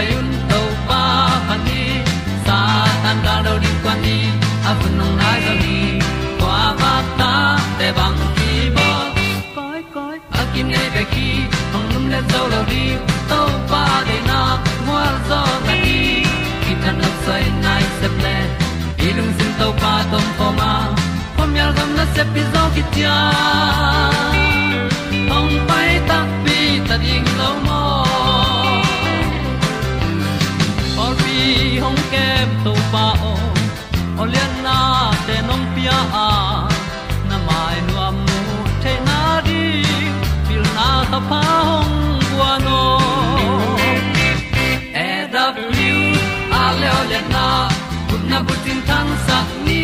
hong pai un to pa pa ni. Sa tan da do di kwan ni a bu nong nai zo ni. Kwa ba ta te bang ki bo. Koi koi a kim nei be ki hong lum le zo lo di to pa de na mo zo ta ni. Ki tan nok sai nai se ple ilung sin to pa tom ko ma. Pom yal gam na se pi zo ki tia hong pai ta pi ta ding lo mo pia a na mai nu amu te na di pil na ta pa hong bua no. E da blue a le o le na, kun na bu tin tan sa ni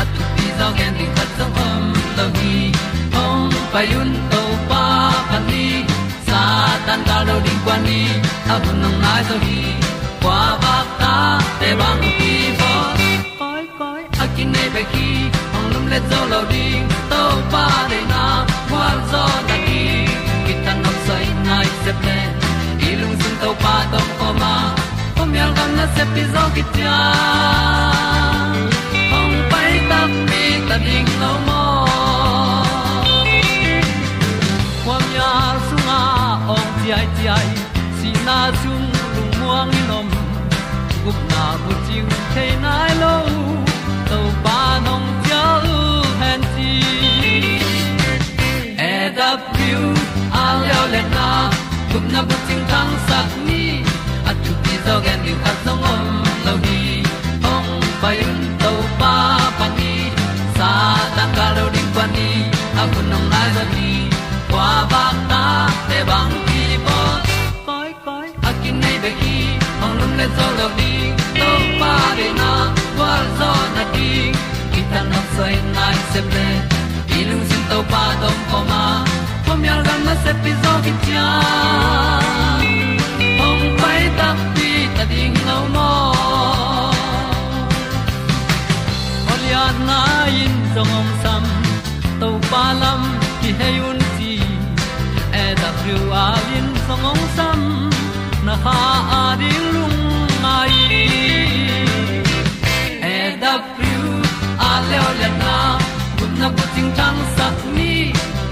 at tu pi zo gen di khat zo om lo gi hong pa yun to pa pa ni, sa tan da lo di kwa ni, a bu nang mai zo gi kwa ba ta te bang ki bo. Koi koi, a kin nei be ki le zo lo di to pa de na kwa zo ta ki ki tan nok sai nai se ple i lung sun to pa tom pa ma. Pom yal gam na se pi zo ki ta ong pai ta mi ta ding lo mo kwam ya sunga ong ti ai ti ai si na chung lung muang ni nom gup na bu chiu te na tang sat ni at pi zo gen ni khat song om lo ni pai un to pa pa ni sa tan ga lo ding pa ni a bu nong lai za ni kwa ba ta te bang ki bo koi koi a kin nei be ki ong lum le zo lo di to pa de na kwa zo na ki ta na sai nai se ple i lung sin to pa dom ko ma. Pom yal gam na se pi zo ki Olia na in song om sam to pa lam ki hay un ti e da thru a lin song om sam na ha a di lung mai. E da thru a le le na. Kun na ko ting tang sat ni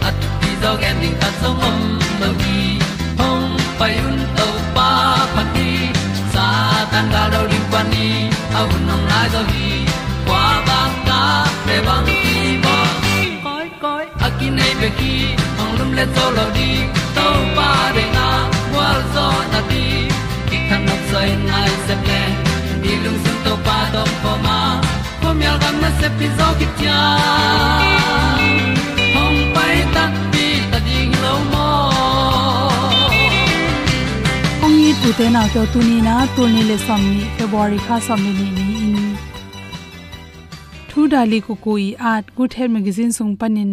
at ti dog ending ta song om lo gi hong pai un to pa pa ti sa tan ga do ri pa ni. Au nong lai do gi ta pe bang ki bo koi koi akin nei be ki ong lum le to lo di to pa de na wa zo na ti ki kan nok sai nai se ple ni lung sun to pa to po ma ko mi al gam na se pi zo ki tia hong pai ta pi ta ding lo mo ong ni tu te na to tu ni na tu ni le som ni february kha som ni ni thu dali ku kui art good health magazine sung panin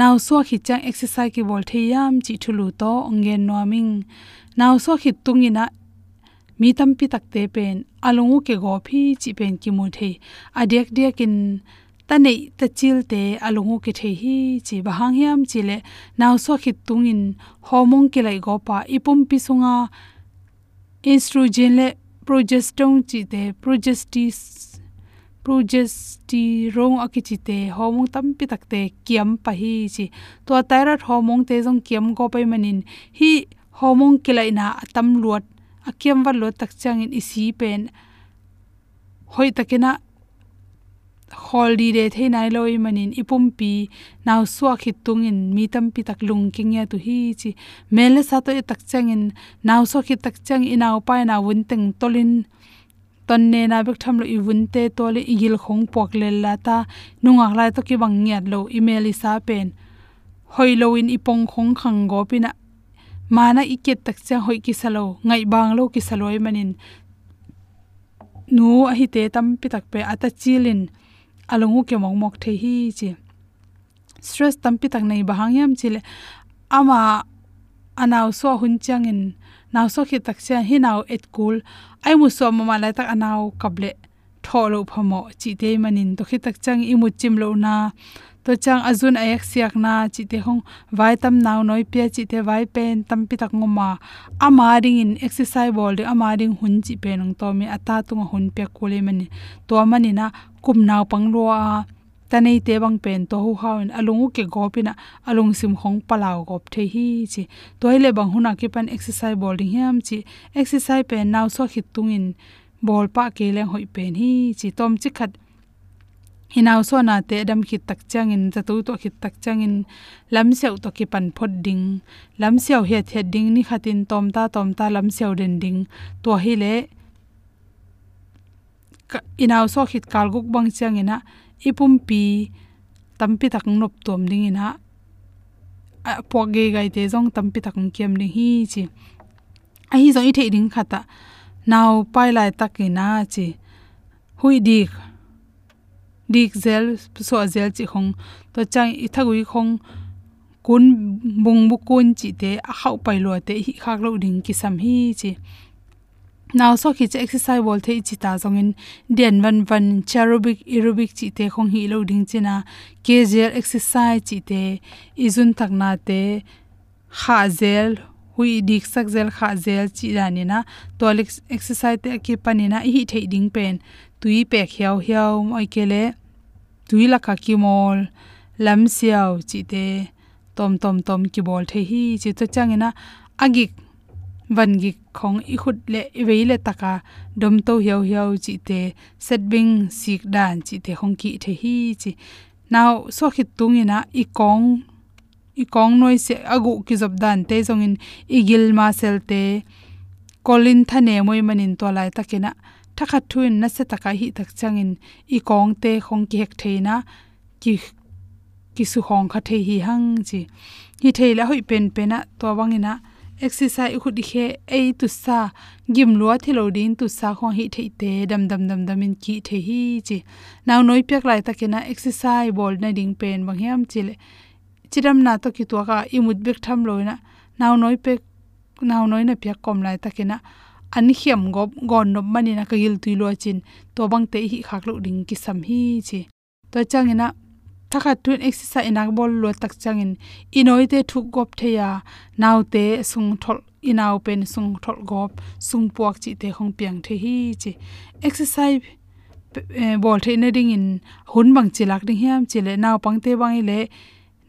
naw so khi chang exercise ki bol theyam chi thulu to ongen noming naw so khi tungina mi tampi takte pen alungu ke go phi chi pen ki mu the adek dek kin ta nei ta chil te alungu ke the hi chi bahang hiam chi le. Naw so khi tungin hormone ke lai go pa ipum pi sunga estrogen le progesterone chi te progestis progesterone akichite hormone tampi takte kiam pa hi chi to thyroid hormone te jong kiam go pai manin. Hi hormone kilaina atam luat. Akiam wa lo tak chang in isi pen. Hoi takena holdi de the nai loi manin. Ipum pi naw suwa khitung in mi tam pi tak lung king ya tu hi chi mele sa to tak chang in naw so khi tak chang inaw pa na wun teng tolin ton ne na bek tham lo i vun te to le igil khong pok le la ta. Nungak lai to ki bang ngiat lo email i sa pen. Hoi lo in ipong khong khang go pina. Mana iket tak cha hoi ki salo ngai bang lo ki saloi e manin. Nu a hi te tam pi tak pe ata chilin. Alongu ke mong mok the hi chi. Stress tam pi tak nei bahang yam chile. Ama anaw so hun changin naw so khi tak cha hi naw et kul. Ai mu so ma la tak anaw kable tholo phamo chi te manin. To khi tak chang i mu chim lo na. To chang azun ayak siak na. Chi te hong vai tam naw noi pe chi te vai pen tam pi tak ngoma. Ama ring in exercise bol de. Ama ring hun chi pe nong to mi ata tung hun pe kule mani. To mani na kum naw pang lo a tanei te bang pen to hu hawen alungu ke gopina alung sim khong palaw gop the hi chi. Toile bang huna ke pan exercise bowling hiam chi. Exercise pen naw so hit tungin bol pa ke le hoi pen hi chi. Tom chi khat hinaw so na te dam khit tak changin zatu to khit tak changin. Lam seu to ki pan phot ding. Lam seu he the ding ni khatin tom ta tom ta lam seu den ding. To hi le inaw so khit kal guk bang changina ipum pi tampi tak nop tom ding ina, a po ge gai te jong tampi tak kem ding hi chi. A hi jong i the ding khata naw pai lai takina chi. Hui dik dik zel, so zel chi khong, to chang i thagui khong, kun, bung bu kun chi te a khau pai lo te hi khak lo ding ki sam hi chi naw so khi che exercise bol the chi ta zong in dian van van cherubic, aerobic chi te khong hi lo ding china à. kgl exercise chi te izun tak na te kha zel hui dik sak zel kha zel chi rani na. To exercise te ki panina hi thei ding pen tui pe khiao hiao moi kele tui la ka ki mol. Lam siao chi te tom tom tom ki bol the hi chi to changena agik van gi khong i khut le, i le taka dom to hiao hiao chi te set bing, sik dan chi te khong ki the hi chi. Now, so khit tungina i kong i kong noi se, agu ki job dan te jong in igil ma sel te, kolin thane moi manin to lai takena thakha thuin na se taka hi tak changin i kong te khong ki hek theina ki ki su khong kha the hi hang chi. Hi theila hoi pen pena to wangina exercise khu di khe, a tu sa, gim lo thilo din tu sa kho hi thei te dam dam dam dam in ki the hi chi naw noi pek lai ta kena exercise bol na ding pen bang hiam chile chiram na to ki to ka imut bek tham loina naw noi pek naw noi na pek kom lai ta kena an hiam gop gon no mani na ka gil tuilo chin to bang te hi khak lo ding ki sam hi chi to changina thakha tun exercise inak bol lo tak changin. Inoi te thuk gop theya naw te sung thol inaw pen sung thol gop, sung puak chi te khong piang the hi chi. Exercise eh, bol the na ding in, hun bang chilak ding hiam chile naw pang te bang le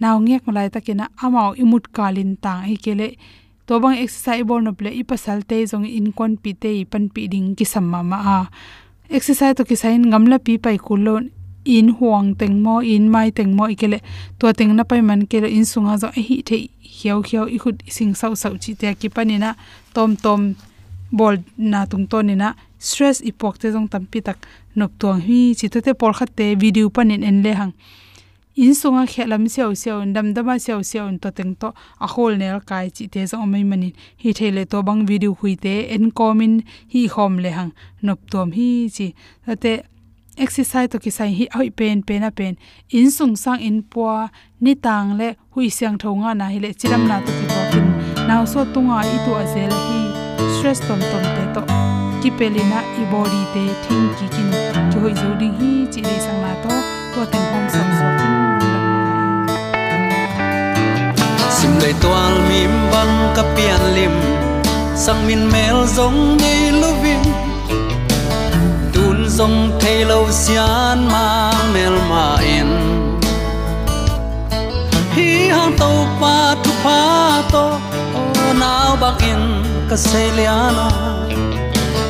naw ngek malai takena amao imut kalin ta hi kele to bang exercise bol no ple ipasal te jong in kon pi te pan pi ding ki samma ma a. Exercise to ki sain gamla pi pai kulon in huang teng mo, in mai teng mo, ikele. To teng na pai man kele in sunga zo hi the hiao hiao i khut sing sau sau chi te ki panina tom tom bol na tung to ni na. Stress ipok te jong tam pi tak nop tuang hi chi te te por khat te video panin en le hang. In sunga khelam seo seo dam dama seo seo to teng to a hol nel kai chi te zo mai mani hi thele to bang video hui te en komin hi khom le hang. Nop tom hi chi. Ate exercise to ki sai hi hoi pen pen a pen. In sung sang in pwa ni tang le hui siang thonga na hi le chiram na to ki to kin naw so tunga i to azel hi stress tom tom te to. Ki pelina i body te thing ki kin. Ki hoi zo ding hi chi le sang na to. To teng hom sam so sim lei toal mim bang ka pian lim. Sang min mel zong nei lovin tun thay lâu xian mang mel ma in. Hi hang to pa tu pa to o nao bak in ka se liana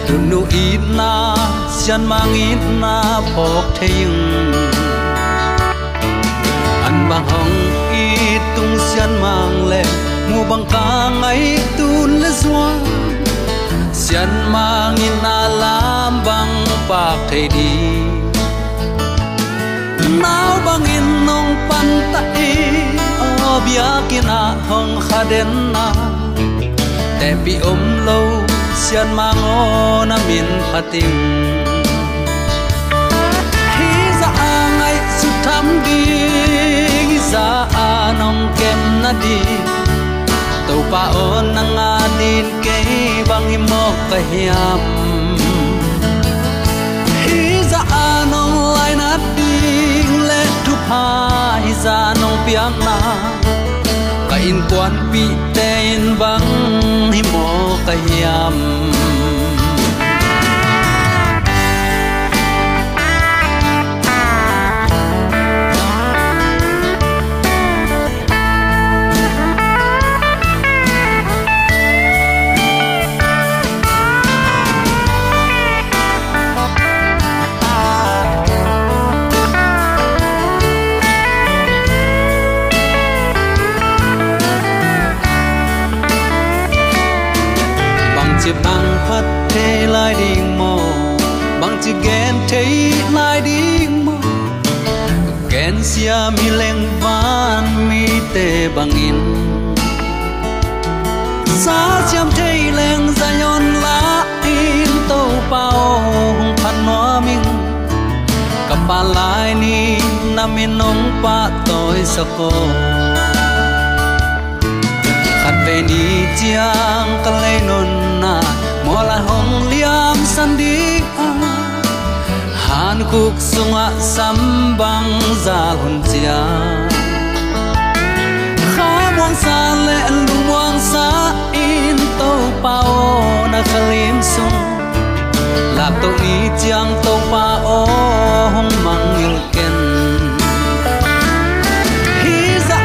tu nu ít na, xian mang ít na pok theing an bang hong tung xian mang le mu bang ka ngai tu le zua xian mang in na lam bang pa thầy đi. Nao bang in nong pan ta e o bia kina à hong khaden na. Te pi om lo sian mango na min phating hi za angai su tham di za anong à kem na di tàu pa on na nga din ke bang mo ka hiam. Hai ra nông hi na. Ka in kwan pi tên in bang hi mo ka hiam sia mi leng van mi te bangin sa chiam te leng za yon la in to pao hung phan no ming kam pa lai ni na min nong pa toi sa ko. Khat ve ni chiang ka le non na. Mo la hong liam san di han kuk sunga sambang zal hun chia. Kha muang sa le lu muang sa in to pao na khalim sung. La to ni chiang to pao hong mang il ken hi za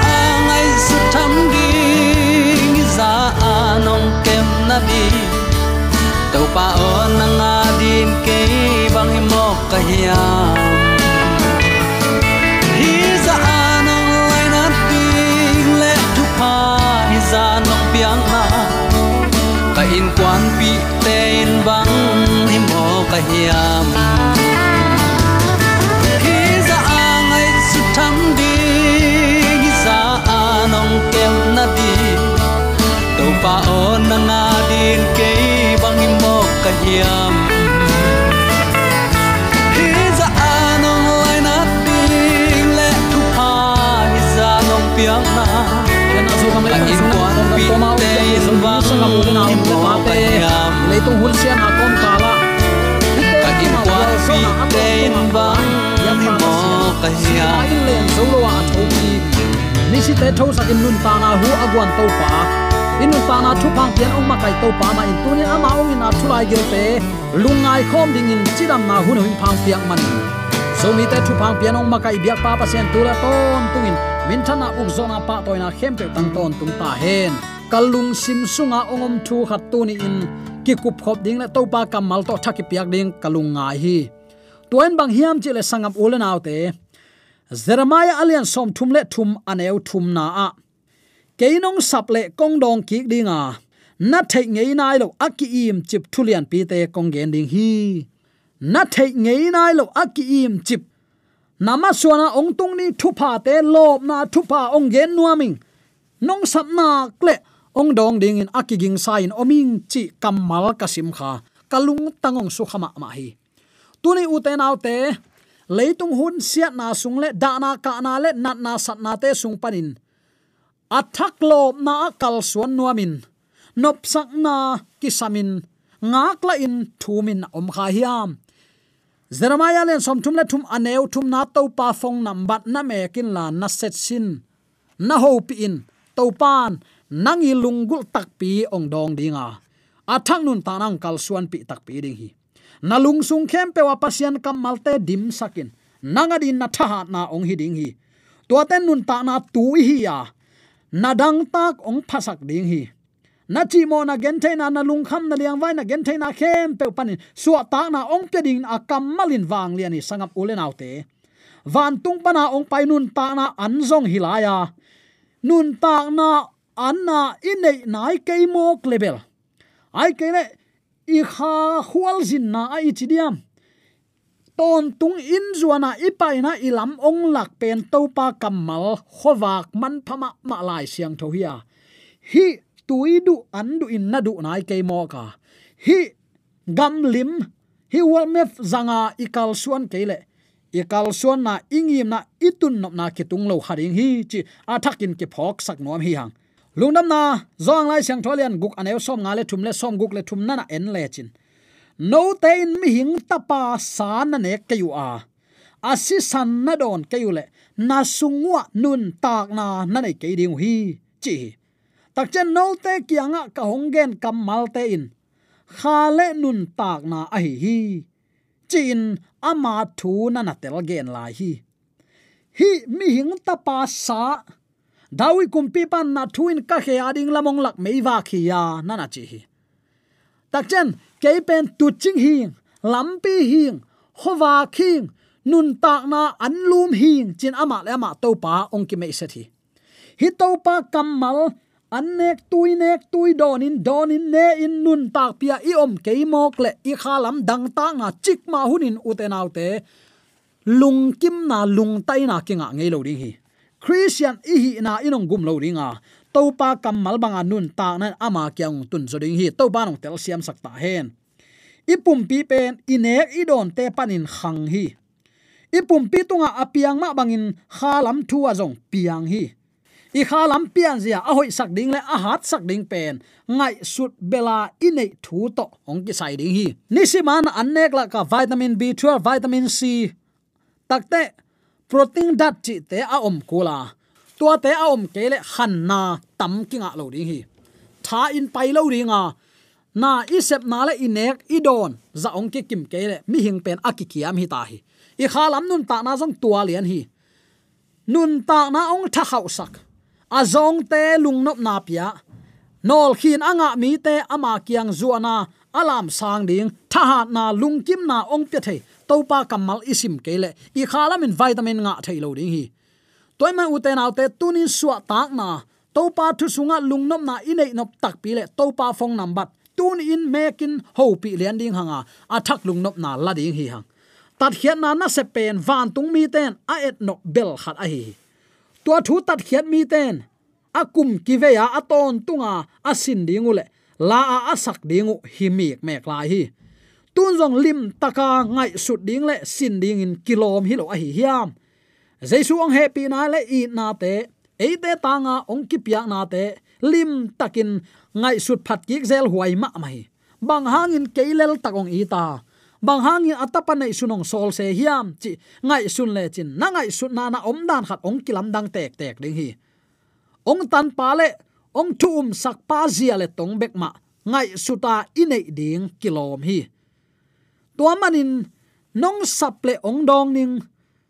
ngai su tham đi za anong à kem na đi to pa na nga din ke bang hi ka hiam hi za anong lai na ding le tu pa hi za nong piang na ka in kwan pi te in bang hi mo ka hiam hi za angai su tham ding hi za anong kem na di tau pa on na nga din ke bang hi mo ka hiam na mu le ma te le tung hun sia na kom kala ka in kwa fi te in wa yan mo ka hiya in len zo lo a tho ki ni si te tho sa in nun ta na hu agwan to pa in nun ta na thu phang pian ong ma kai to pa ma in tu ni ama ong in a thu lai gel lung lungai khom ding in chiram na hu no in phang piang man so mi te thu phang pian ong ma kai biak pa pa sen tu la ton tungin min thana uk zona pa toina khempe tang ton tung ta hen kalung sim sunga ongom thu khat tu ni in. Ki kup khop ding la topa kamal to thaki piak ding kalung ngai hi. Tuen bang hiam chile sangam ulen autte jeremiah alian som thum le thum aneu thum na a. Keinong saple kong dong ki dinga na thei ngei nai lo aki im chip thulian pi te kong gen ding hi. Na thei ngei nai lo aki im chip. Nama suana ong tung ni thupa te lob na thupa ong gen nuaming nong sap na kle ong dong ding in akiging sain oming chi kamal kasim kha, kalung tangong su khama ma hi. Tuni uten autte leitung hun siat na sung le, da na ka na le, nat na sat na te sung panin. Athak lo na kal suan nuamin nop sak na kisamin. Ngak la in thumin om kha hiam. Jeremiah len som thum le thum aneu thum na to pa phong nam bat na me kin la na set sin. Na ho pi in to pan nang i lungul tak pi ong dong dinga. Athang nun tanang kalsuan pi tak pi ding hi. Nalung sung khem pe wa pasian kam malte dim sakin. Nanga din na tha na ong hi ding hi. Tua ten nun ta na tu hi ya. Nadang tak ong phasak ding hi. Na chi mo na gen na na lung kham na liang vai na gen na khem pe panin. Suwa ta na ong pe ding a kam malin wang lian ni sangap ulen autte van tung pana ong pai nun ta na an zong hilaya nun ta na anna inei nai ke mo level ai ke le, i kha hual zin na ai chi diam ton tung in zuana ipaina ilam ong lak pen topa kamal khowak man phama ma lai siang tho hiya. Hi tuidu andu in nadu nai ke mo ka hi gam lim, hi wal mef zanga ikal suan kele ikal suan na ingim na itun nop na kitung lo haring hi chi athakin ke phok sak nom hi hang lungnam na zong lai siang tholian guk aneu som nga le thum le som guk le thum na na en le chin no te in mi hing tapa san na ne kayu a. Asi san na don kayu le na sungwa nun tak na na nei ke ding hi chi tak chen no te kianga ka honggen kam mal te in. Kha le nun tak na, a hi. Hi chin ama thu na na tel gen lai hi. Hi, mi hing tapa sa dawi kumpi pan na thuin ka khe ading lamong lak meiwa khiya na na chi hi. Tak chen ke pen tu ching hing lampi hing khowa khing, nun tak na an lum hing, chin ama le ama to pa ong ki me se thi hi to pa kamal an nek tui nek tui donin donin ne in nun tak pia i om ke mok le i khalam dang ta nga chik ma hunin utenaute lung kim na lung tai na kinga ngei lo ding hi christian i hi na inong gum lo ringa. Topa kamal banga nun ta nan ama kyang tun zo ding hi. Topa nong tel siam sakta hen. Ipum pi pen inek idon te panin khang hi. Ipum pi tunga apiang ma bangin khalam thuwa zong piang hi. I khalam pian zia a hoi sak ding le a hat sak ding pen. Ngai sut bela ine thu to ong ki sai ding hi. Nisiman annek la ka vitamin b12 vitamin c. Takte protein dat chi te a om kula tua te a om kele han na tam kinga lo ding hi. Tha in pai lo ringa na isep na le inek idon za ong ki kim kele mi hing pen akikiam hi ta hi. I khalam nun ta na jong tua lian hi. Nun ta na ong tha khau sak. A zong te lung nop na pia. Nol khin anga mi te ama kiang zuana alam sang ding. Tha na lung kim na ong pe thei topa kamal isim kele. I khalamin vitamin nga thailo ding hi. Toy ma uten autte tunin suwa tak na. Topa thu sunga lungnom na inei nop tak pile topa phong number. Tun in mekin ho pi lian ding hanga. Athak lungnop na la ding hi hang. Tat hian na na se pen van tung mi ten a et no bel khat a hi tua thu tat hian mi ten. Akum ya aton tunga asin dingule la a asak dingu hi mek mek lai hi tun jong lim taka ngai sut ding le sin ding in kilom hi lo a hi hiam. Jaisu ong happy na le i na te e te tanga ong ki pia na te, lim takin ngai sut phat ki zel huai ma mai. Bang hangin keilel takong i ta. Bang hangin atapa nei sunong sol se hiam chi ngai sun le chin na ngai sun na na om dan khat ong kilam dang tek tek ding hi. Ong tan pa le, ong thum um sak pa zia le tong bek ma ngai suta inei ding kilom hi tua manin nong sap le ong dong ning,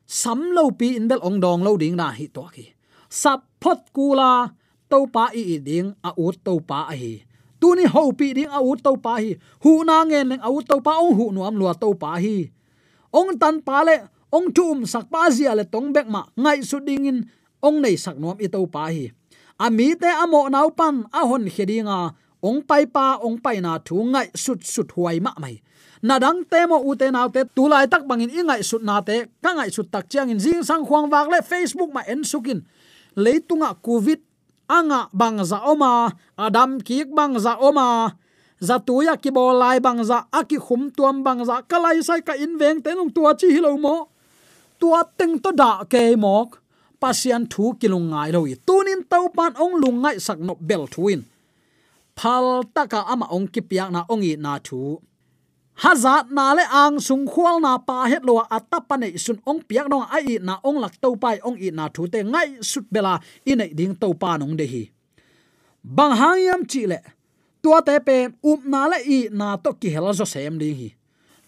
sam lo pi in bel ong dong lo ding na hi to ki. Sap phot kula to pa i ding, a u to pa a hi. Tu ni ho pi ding, a u to pa hi. Hu na nge leng a u to pa, ong hu nuam lua to pa hi. Ong tan pa le, ong tum sak pa zia le tong bek ma ngai su ding in, ong nei sak nuam i to pa hi. A mi te amo nau pan, a hon khedinga ong pai pa, ong pai na thu ngai sut sut huai ma mai. Na dang te mo u te nau te tu lai tak bangin ingai sut na te, ka ngai sut tak chiang in jing sang khuang wak le facebook ma en sukin leitunga covid, anga bang za oma, adam kik bang za oma za ki bol lai bang za, aki khum tuam bang za, kalai sai ka in veng te nong tua chi hilo mo. Tua teng to da ke mok, pasian thu kilung ngai lo tunin tau pan ong lungai sak no bel thuin phal taka ama ong ki piak na ongi na thu. Hazat na le ang sung khwal na pa het lo atapa nei sun ong piak nong ai na ong lak to pai ong i na thu te ngai sut bela in nei ding to pa nong de hi. Bang hangyam chi le, tua te pe up na le i na to ki hela zo sem ding hi.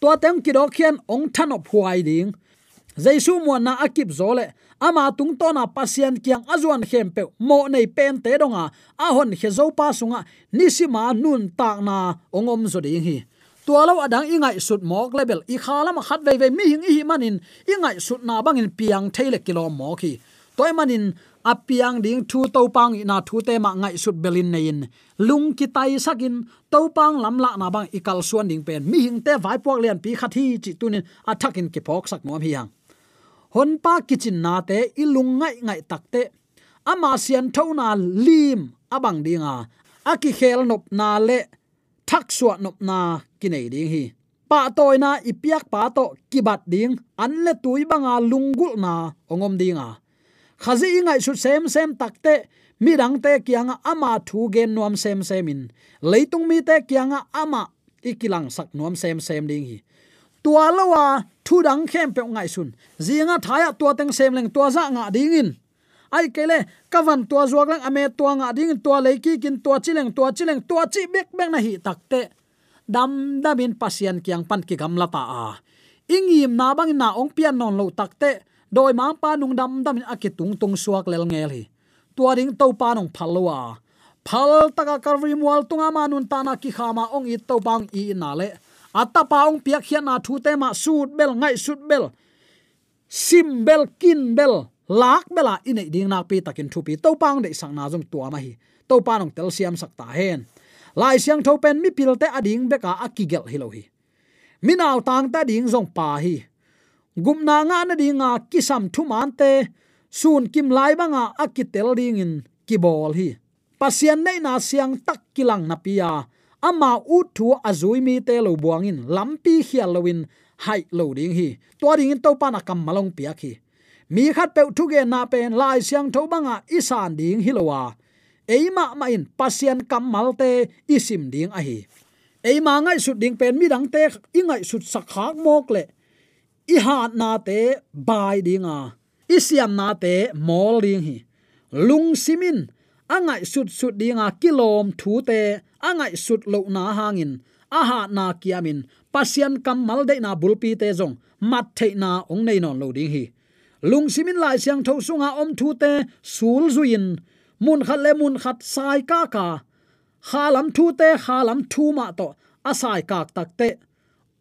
Tua teng ki do khian ong than op huai ding jaisu mo na akip zole ama tung to na pasien kyang azuan khempe mo nei pen te donga à. a hon he zo pa sunga à. nisima nun tak na ongom zo ding hi. Tualo adang à ingai sut mok level i khala ma khat ve ve mi hing hi manin ingai sut na bangin piang theile kilo mo khi. Toy manin apiang ding thu to pang na thu te ma ngai sut belin nein lung ki tai sakin to pang lam la na bang ikal suan ding pen. Mi hing te vai pok lian pi khathi chi tunin athakin ki phok sak nom hi yang hon pa kitchen na te, ilung ngai ngai takte ama sian thona lim abang dinga aki khel nop na le, thak suwa nop na kinai ding hi. Pa toy na ipiak pa to kibat ding, an le tui banga lungul na ongom dinga khazi ingai su sem sem takte mi dang te kianga ama thu gen nuam sem semin leitung mi te kianga ama ikilang sak nuam sem sem ding hi. Tua lawa thu dang khem pe ngai sun zinga thaya tua teng sem leng tua dạ za nga ding in ai kele kavan tua zuak lang ame tua nga ding tua leiki kin tua chileng tua chileng tua chi bek bek na hi takte dam damin pasian kiang pan ki gam lata a. Ingim na bang na ong pian non lo takte doi ma pa nung dam dam akitung tung suak lel ngel hi tua ding to pa nong phalwa phal taka karvi mual tunga manun tana ki khama ong i to bang i na le ata pa ong piak hian na thu te ma sut bel ngai sut bel sim bel kin bel lak bela ine ding nak pi takin thu pi. To pang de sang na jong tua ma hi. To pa nong tel siam sak ta hen. Lai siang tho pen mi pil te ading beka akigel hi lo hi. Minaw tang ta ding jong pa hi. Gumna nga na dinga kisam thu man te. Sun kim lai banga akitel ding in kibol hi. Pasian nei na siang tak kilang na pia ama u thu azui mi te lo buangin lampi hial lowin hai lo ding hi. To ding in to pa na kam malong pia khi. Mi khat pe thu ge na pen lai siang tho banga isan ding hilowa eima ma in pasian kam malte isim ding a hi. Eima ngai sut ding pen mi dang te ingai sut sakhak mok le. I hat na te bai a, isiam na te mol ding hi. Lung simin angai sut sut dinga kilom thu te angai sut lo na hangin. Aha na kiamin. Pasian kam mal de na bulpi te jong mat the na ong nei non lo ding hi. Lung simin lai siang tho sunga om thu te sul zuin. Mun khat le mun khat sai ka ka. Khalam thu te, khalam thu ma to. Asai kak tak te.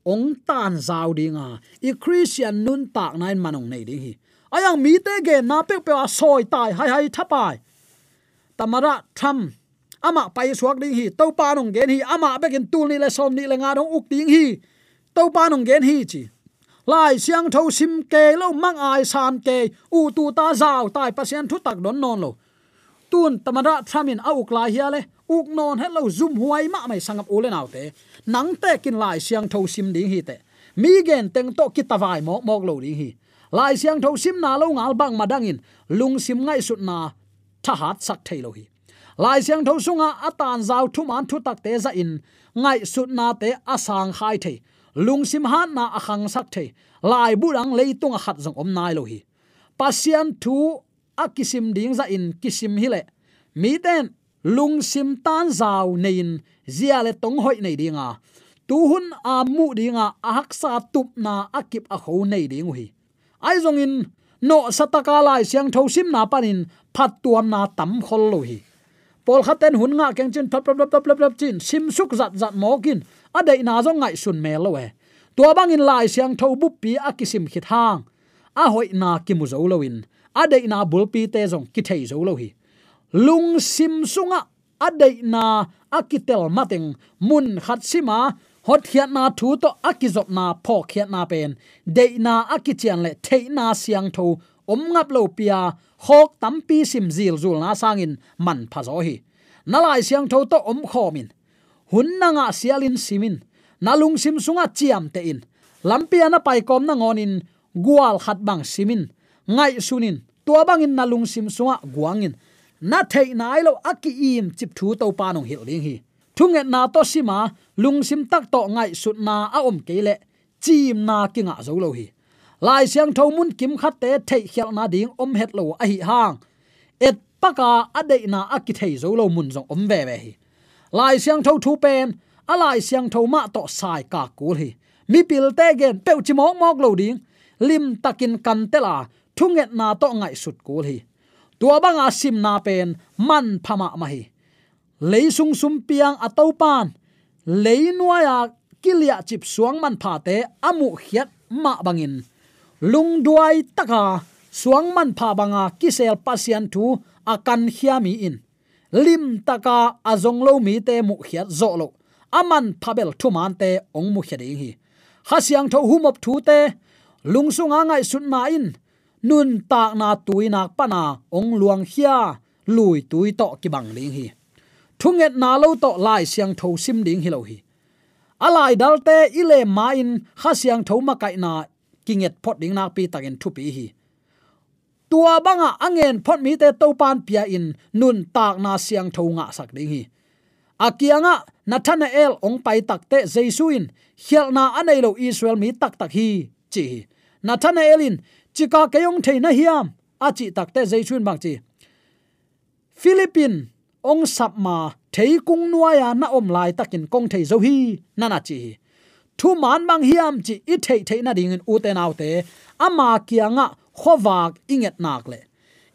Ong tan zau dinga. I christian nun tak nain manong nei ding hi. Ayang mi te ge na pe pe a soi tai, hai hai thapai. Tamara tham ama pai suak ding hi to pa nong gen hi, ama bekin tul ni le som ni le nga dong uk ding hi. To pa nong gen hi chi. Lai siang tho sim ke lo, mang ai san ke, u tu ta zao tai pasien thu tak don non lo. Tun tamara thamin a uk lai hiale uk non hello zoom huai ma mai sangap ule naw te. Nang te kin lai siang tho sim ding hi te. Mi gen teng to ki tawai mok mok lo ding hi. Lai siang tho sim na lo ngal bang madangin lung sim ngai sut na thahat sak thei lo hi lai siang tho sunga atan zau thu man thu tak te za in. Ngai sut na te asang khai the lung sim han na akhang sak the lai burang leitung a khat jong om nai lo hi pasian thu akisim ding za in, kisim hi le mi ten lung sim tan zau nein zia le tong hoi nei dinga tu hun a mu dinga a hak sa tup na akip a kho nei ding hi ai zong in no sataka lai siang tho sim na panin phat tuam na tam khol lo hi pol khaten hun nga keng chin top top top top top chin sim suk zat zat mokin adai na zo ngai sun me lo we tua bang in lai siang tho bu pi akisim khit hang. A hoi na ki mu zo lo in. Adai na bul pi te zong ki thei zo lo hi. Lung sim sunga adai na akitel mateng mun khat sima hot khiat na thu to akizop na pho khiat na pen. Dei na akichian le thei na siang tho om ngap lo pia hok tampi sim zil zul na sangin man phazo hi. Nalai siang tho to om khomin hun na nga sialin simin. Nalung sim sunga chiam te in. Lampia na pai kom na ngonin gual khat bang simin. Ngai sunin. Tua bangin nalung sim sunga guangin na thei na lo aki im chip thu to pa nong hil ding hi. Thunge na to sima. Lung sim tak to ngai sut na a om kele chim na kinga zo lo hi lai siang tho mun kim khat te thei khial na ding om het lo a hi hang. Et paka ade na aki thei zo lo mun zong om ve ve hi. Lai siang tho thu pen, a lai siang tho ma to sai ka kul hi. Mi pil te gen pe chi mok mok lo ding. Lim takin kan te la, thunget na to ngai sut kul hi. Tua banga sim na pen, man phama ma hi. Leisung sum piang atau pan. Leinuaya kilia chip suang man pha te amu hiat ma bangin lung duai taka, suang man pha banga kisel pasian thu akan hiami in. Lim taka azong lo mi te mu khiat zo lo. Aman phabel thu man te ong mu khia ding hi. Hasiang tho humop thu te lungsunga ngai sun na in. Nun tak na tuinak pana ong luang hia, lui tui to ki bang ling hi. Thunget na lo to lai siang tho sim ding hi lo hi. Alai dalte ile ma in kha tho ma kai na kinget phot ding nak pi takin thu pi hi. Tua banga angen phot mi te to pan pia in nun tak na siang tho nga sak ding hi. Akianga, nathanael ong pai takte jesuin hialna anei lo israel mi tak tak hi, chi nathanaelin chika kayong theina hiam? Achi takte jesuin bang chi. Philippine, ong sapma thei kung nuaya na om lai takin kong thei zo hi, nana chi thu man mang hiam chi i thei thei na ding u te nau te. Ama kianga khowak inget nak le.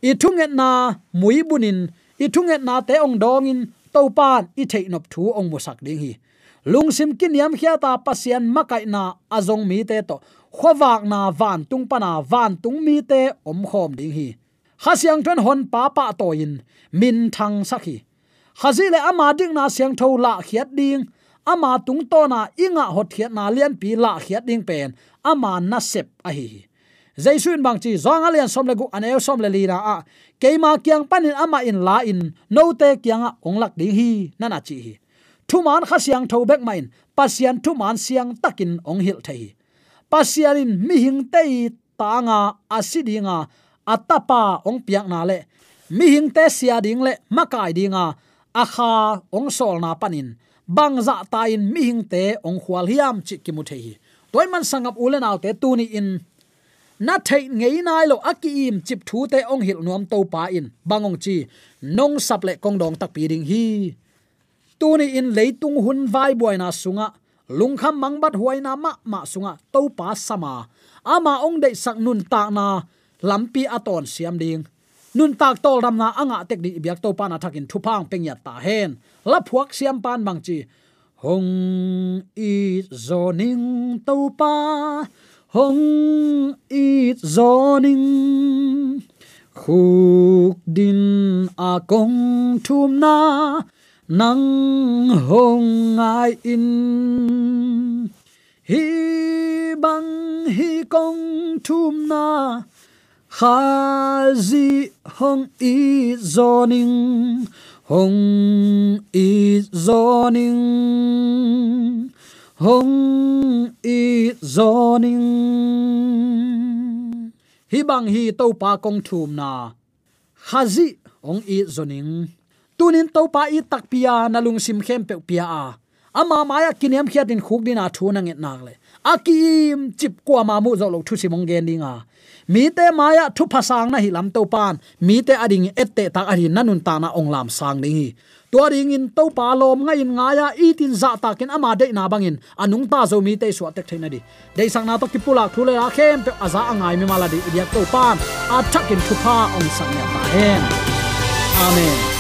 I thunget na mui bunin i thunget na te ong in, to pan i thei nop thu ong musak ding hi. Lungsim kin yam khia ta pasian makai na azong mi te to. Khowak na van tung pana van tung mi te om khom ding hi. Khasiang ton hon pa pa to in min thang sakhi. Khazile ama ding na siang tho la khiat ding ama tung to na inga hot khiat na lian pi la khiat ding pen. Ama na sep a hi jaisun bang chi zong alian som le gu anel som le lira na a. Keima kyang panin ama in la in, no te kyang ong lak ding hi nana chi hi. Thu man kha siang tho bek main, pasian thu man siang takin ong hil thei pasianin mi hing tei tanga asidinga atapa ong piak na le. Mi hing te sia ding le makai dinga akha ong sol na panin bangza ta in mi hing te ong khwal hiam chi ki mu hi. Toy man sangap ulen autte tu ni in. Na thei ngei nai lo aki im chip thu te ong hil nuam to pa in. Bangong chi, nong sap le kong dong tak pi ding hi. Tu ni in leitung hun vai boy na sunga. Mang bắt huai na ma ma sunga to pa sama. Ama ong dei sak nun ta na. Lampi aton siam ding nun tak tol ram na anga tek di biak to pa na thakin thupang pengya ta hen. La phuak siam pan bang chi hong i zoning to pa hong i zoning khuk din a kong thum na, nang hong ai in. Hi bang hi kong thum na khazi hong i zoning hong i zoning hong i zoning hi bang hi to pa kong thum na. Khazi ong i zoning tunin to pa i tak pia na lung sim khem pe pia a. Ama maya kiniam khiatin khuk din a thu na nget nak le. Akim chip kwa ma mu zo lo thu simong gen dinga mi te maya thu phasang na hi lam to pan mi te ading ette ta ari nanun ta na ong lam sang ding hi. To ring in to pa lom nga in nga ya, i tin za ta ken ama de na bangin anung ta zo mi te so tek thaina di. De sang na to ki pula thu le la khem, pe aza angai mi mala di ya to pan a thakin thu pha ong sang ya ta hen. Amen.